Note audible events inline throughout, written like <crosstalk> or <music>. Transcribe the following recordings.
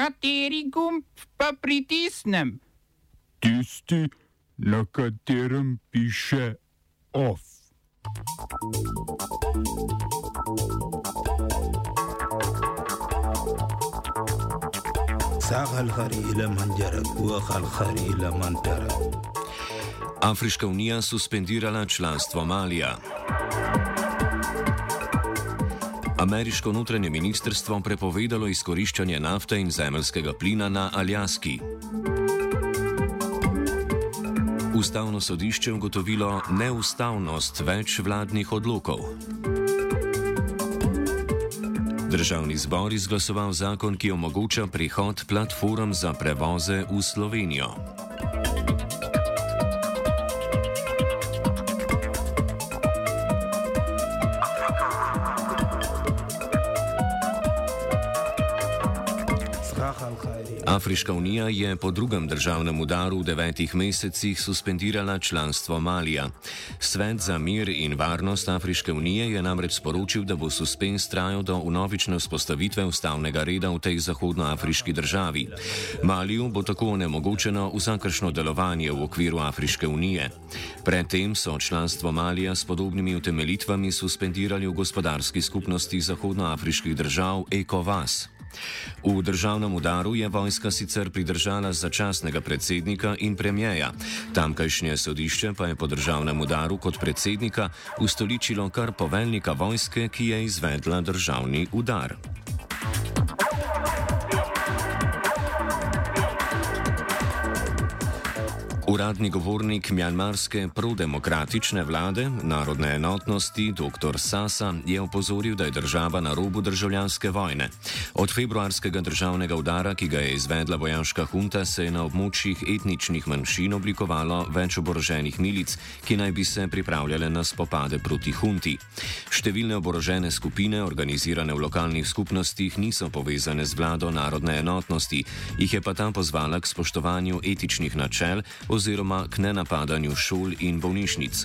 Kateri gumb pa pritisnem? Tisti, na katerem piše OF. Afriška unija suspendirala članstvo Malija. Ameriško notranje ministrstvo prepovedalo izkoriščanje nafte in zemeljskega plina na Aljaski. Ustavno sodišče ugotovilo neustavnost več vladnih odlokov. Državni zbor izglasoval zakon, ki omogoča prihod platform za prevoze v Slovenijo. Afriška unija je po drugem državnem udaru v devetih mesecih suspendirala članstvo Malija. Svet za mir in varnost Afriške unije je namreč sporočil, da bo suspens trajal do unovične vzpostavitve ustavnega reda v tej zahodnoafriški državi. Maliju bo tako onemogočeno vsakršno delovanje v okviru Afriške unije. Predtem so članstvo Malija s podobnimi utemelitvami suspendirali v gospodarski skupnosti zahodnoafriških držav ECOWAS. V državnem udaru je vojska sicer pridržala začasnega predsednika in premijeja. Tamkajšnje sodišče pa je po državnem udaru kot predsednika ustoličilo kar poveljnika vojske, ki je izvedla državni udar. Uradni govornik mjanmarske prodemokratične vlade, narodne enotnosti, dr. Sasa, je opozoril, da je država na robu državljanske vojne. Od februarskega državnega udara, ki ga je izvedla vojaška hunta, se je na območjih etničnih manjšin oblikovalo več oboroženih milic, ki naj bi se pripravljale na spopade proti hunti. Številne oborožene skupine, organizirane v lokalnih skupnostih, niso povezane z vlado narodne enotnosti, jih je pa ta pozvala k spoštovanju etičnih načel oziroma k nenapadanju šol in bolnišnic.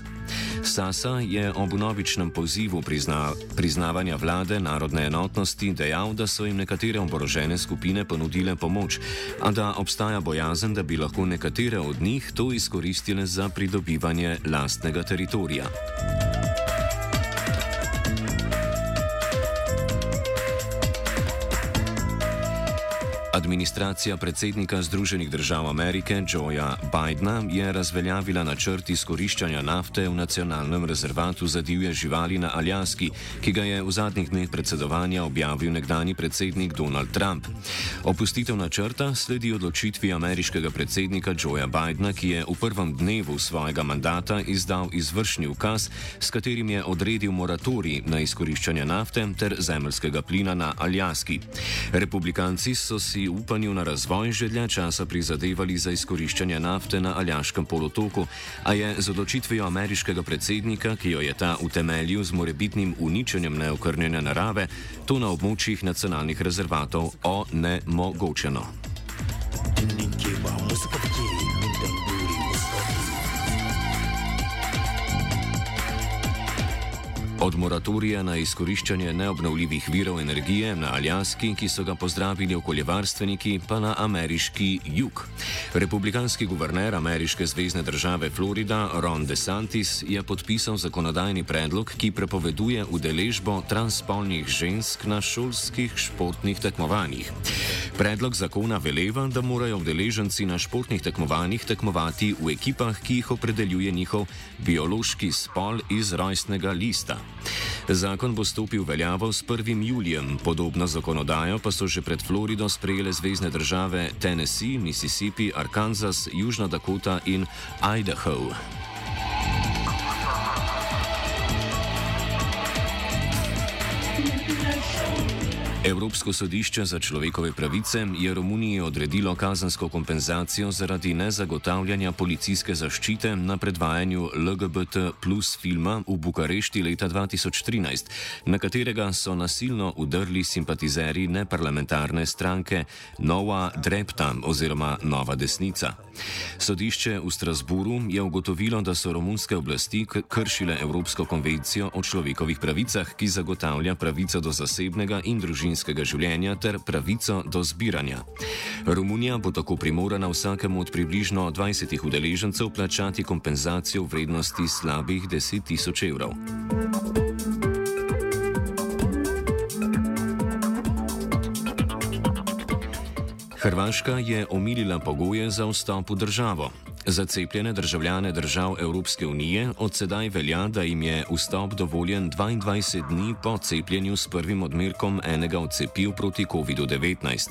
Sasa je ob novičnem pozivu prizna, priznavanja vlade narodne enotnosti dejal, da so jim nekatere oborožene skupine ponudile pomoč, a da obstaja bojazen, da bi lahko nekatere od njih to izkoristile za pridobivanje lastnega teritorija. Administracija predsednika Združenih držav Amerike Joea Bidna je razveljavila načrt izkoriščanja nafte v nacionalnem rezervatu za divje živali na Aljaski, ki ga je v zadnjih dneh predsedovanja objavil nekdani predsednik Donald Trump. Opustitev načrta sledi odločitvi ameriškega predsednika Joea Bidna, ki je v prvem dnevu svojega mandata izdal izvršni ukaz, s katerim je odredil moratorij na izkoriščanje nafte ter zemljskega plina na Aljaski. Republikanci so si upanju na razvoj že dlje časa prizadevali za izkoriščanje nafte na Aljaškem polotoku, a je z odločitvijo ameriškega predsednika, ki jo je ta utemeljil z morebitnim uničenjem neokrnjene narave, to na območjih nacionalnih rezervatov onemogočeno. Od moratorija na izkoriščanje neobnovljivih virov energije na Aljaski, ki so ga pozdravili okoljevarstveniki, pa na ameriški jug. Republikanski guverner ameriške zvezdne države Florida Ron DeSantis je podpisal zakonodajni predlog, ki prepoveduje udeležbo transspolnih žensk na šolskih športnih tekmovanjih. Predlog zakona veleva, da morajo udeleženci na športnih tekmovanjih tekmovati v ekipah, ki jih opredeljuje njihov biološki spol iz rojstnega lista. Zakon bo stopil v veljavo s 1. julijem, podobno zakonodajo pa so že pred Florido sprejele zvezdne države Tennessee, Mississippi, Arkansas, Južna Dakota in Idaho. Evropsko sodišče za človekove pravice je Romuniji odredilo kazansko kompenzacijo zaradi nezagotavljanja policijske zaščite na predvajanju LGBT plus filma v Bukarešti leta 2013, na katerega so nasilno udrli simpatizeri neparlamentarne stranke Nova Drepta oziroma Nova desnica. Sodišče v Strasburu je ugotovilo, da so romunske oblasti kršile Evropsko konvencijo o človekovih pravicah, ki zagotavlja pravico do zasebnega in družinskega življenja ter pravico do zbiranja. Romunija bo tako primorana vsakemu od približno 20 udeležencev plačati kompenzacijo v vrednosti slabih 10 tisoč evrov. Hrvaška je omilila pogoje za vstop v državo. Za cepljene državljane držav Evropske unije od sedaj velja, da jim je vstop dovoljen 22 dni po cepljenju s prvim odmerkom enega od cepiv proti COVID-19.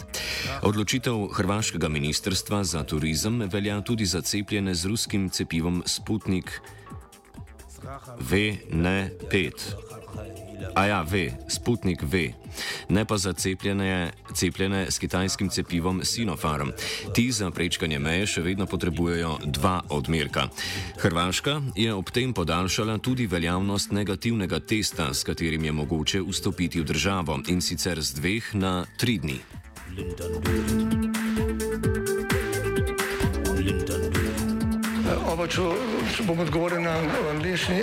Odločitev Hrvaškega ministrstva za turizem velja tudi za cepljene z ruskim cepivom Sputnik V-5. A ja, V, Sputnik V, ne pa za cepljene, cepljene s kitajskim cepivom Sinopharm. Ti za prečkanje meje še vedno potrebujejo dva odmerka. Hrvaška je ob tem podaljšala tudi veljavnost negativnega testa, s katerim je mogoče vstopiti v državo in sicer z dveh na tri dni. Oba, če, bom odgovoril na angliški.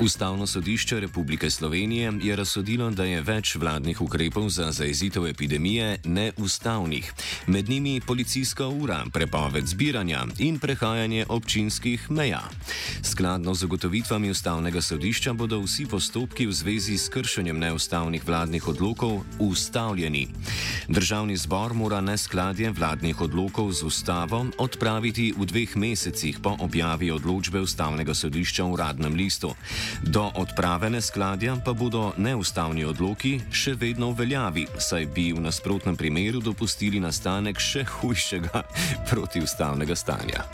Ustavno sodišče Republike Slovenije je razsodilo, da je več vladnih ukrepov za zaezitev epidemije neustavnih. Med njimi policijska ura, prepoved zbiranja in prehajanje občinskih meja. Skladno z ugotovitvami Ustavnega sodišča bodo vsi postopki v zvezi s kršenjem neustavnih vladnih odlokov ustavljeni. Državni zbor mora neskladje vladnih odlokov z ustavo odpraviti v dveh mesecih po objavi odločbe Ustavnega sodišča v uradnem listu. Do odprave neskladja pa bodo neustavni odloki še vedno v veljavi, saj bi v nasprotnem primeru dopustili nastanek še hujšega <laughs> protiustavnega stanja.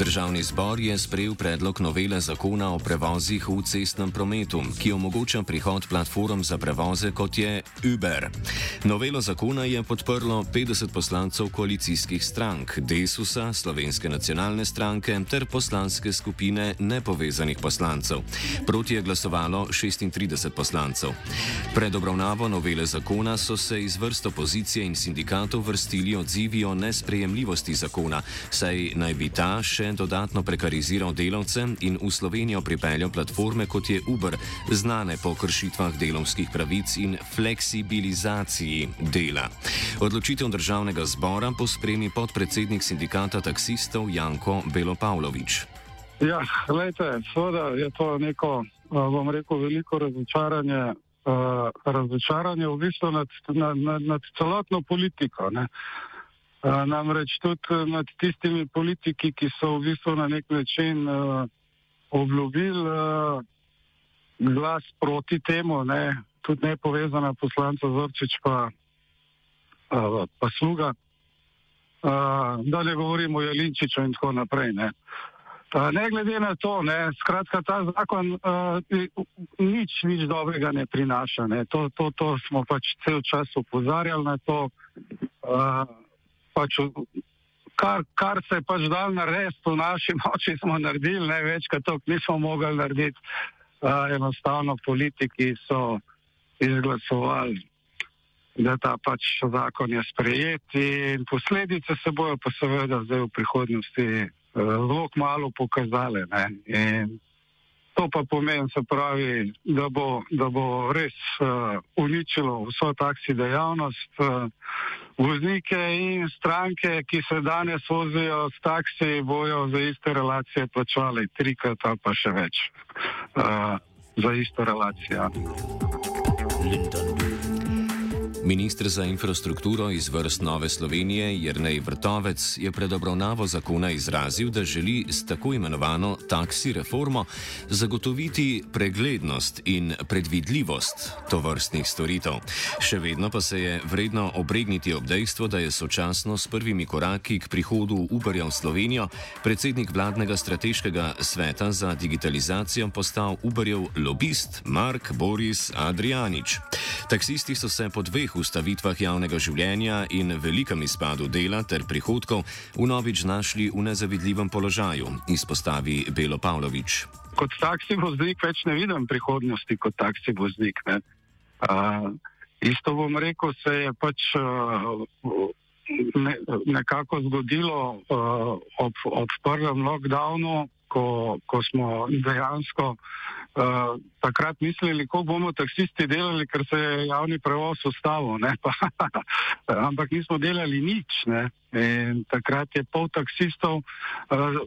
Državni zbor je sprejel predlog novele zakona o prevozih v cestnem prometu, ki omogoča prihod platform za prevoze kot je Uber. Novelo zakona je podprlo 50 poslancev koalicijskih strank, Desusa, Slovenske nacionalne stranke ter poslanske skupine nepovezanih poslancev. Proti je glasovalo 36 poslancev. Pred obravnavo novele zakona so se iz vrst opozicije in sindikatov vrstili odzivi o nesprejemljivosti zakona, saj naj bi ta še dodatno prekariziral delavce in v Slovenijo pripeljal platforme kot je Uber, znane po kršitvah delovskih pravic in fleksibilizaciji dela. Odločitev državnega zbora pospremi podpredsednik sindikata taksistov Janko Belopavlovič. Ja, gledajte, seveda je to neko, eh, bom rekel, veliko razočaranje, uh, razočaranje v bistvu nad, nad, nad, nad celotno politiko. Ne. Uh, namreč tudi nad tistimi politiki, ki so v bistvu na nek način uh, obljubili uh, glas proti temu, ne. tudi nepovezana poslanca Zorčič pa, uh, pa sluga. Uh, da ne govorimo o Jelinčiču in tako naprej. Ne. Uh, ne glede na to, ne, skratka, ta zakon uh, nič, nič dobrega ne prinaša. Ne. To, to, to smo pač cel čas upozarjali na to. Uh, pač, kar, kar se je pač dal narediti v naši moči, smo naredili, ne več, kot to nismo mogli narediti. Uh, enostavno politiki so izglasovali, da ta pač zakon je sprejet in posledice se bojo pa seveda zdaj v prihodnosti zelo malo pokazale. To pa pomeni, se pravi, da bo, da bo res uh, uničilo vso taksi dejavnost. Uh, voznike in stranke, ki se danes vozijo s taksi, bojo za iste relacije plačali trikrat ali pa še več uh, za isto relacijo. Ministr za infrastrukturo iz vrst Nove Slovenije Jrnej Vrtovec je pred obravnavo zakona izrazil, da želi s tako imenovano taksi reformo zagotoviti preglednost in predvidljivost tovrstnih storitev. Še vedno pa se je vredno obregniti ob dejstvo, da je sočasno s prvimi koraki k prihodu Uberja v Slovenijo predsednik vladnega strateškega sveta za digitalizacijo postal Uberjev lobist Mark Boris Adrianič. Taksisti so se po dveh ustavitvah javnega življenja in velikem izpadu dela ter prihodkov vnovič znašli v nezavidljivem položaju, izpostavi Belo Pavlović. Kot taksi voznik več ne vidim prihodnosti kot taksi voznik. Ne. Uh, isto bom rekel, se je pač uh, ne, nekako zgodilo uh, ob, ob prvem lockdownu, ko, ko smo dejansko uh, takrat mislili, kako bomo taksisti delali, ker se je javni prevoz ustavil. <laughs> Ampak nismo delali nič. Ne? In takrat je pol taksistov uh,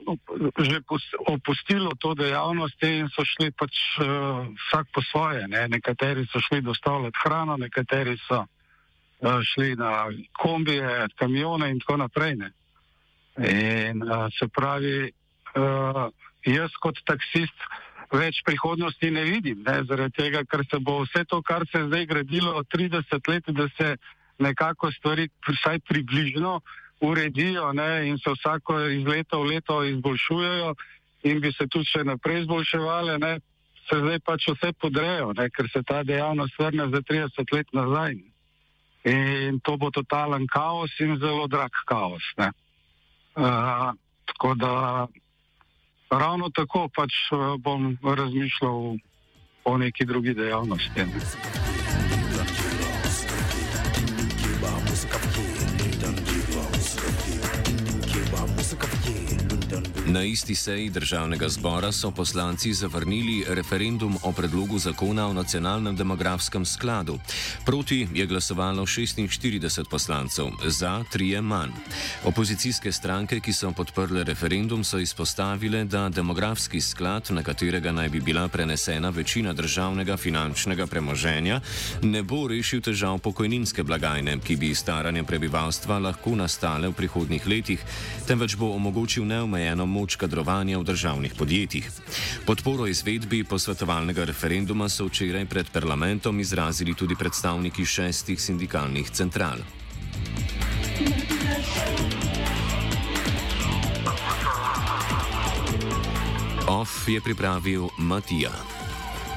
že opustilo to dejavnost in so šli pač uh, vsak po svoje. Ne? Nekateri so šli dostavljati hrano, nekateri so uh, šli na kombije, kamione in tako naprej. Ne? In uh, se pravi, uh, jaz kot taksist več prihodnosti ne vidim, ne, zaradi tega, ker se bo vse to, kar se je zdaj gradilo od 30 let, da se nekako stvari vsaj približno uredijo ne, in se vsako iz leta v leto izboljšujejo in bi se tudi še naprej izboljševale, ne, se zdaj pač vse podrejo, ne, ker se ta dejavnost vrne za 30 let nazaj. In to bo totalen kaos in zelo drag kaos. Uh, tako da ravno tako pač uh, bom razmišljal o neki drugi dejavnosti. Na isti seji državnega zbora so poslanci zavrnili referendum o predlogu zakona o nacionalnem demografskem skladu. Proti je glasovalo 46 poslancev, za tri je manj. Opozicijske stranke, ki so podprle referendum, so izpostavile, da demografski sklad, na katerega naj bi bila prenesena večina državnega finančnega premoženja, ne bo rešil težav pokojninske blagajne, ki bi staranje prebivalstva lahko nastale v prihodnih letih, temveč bo omogočil neomejeno moč kadrovanja v državnih podjetjih. Podporo izvedbi posvetovalnega referenduma so včeraj pred parlamentom izrazili tudi predstavniki šestih sindikalnih central. OF je pripravil Matija.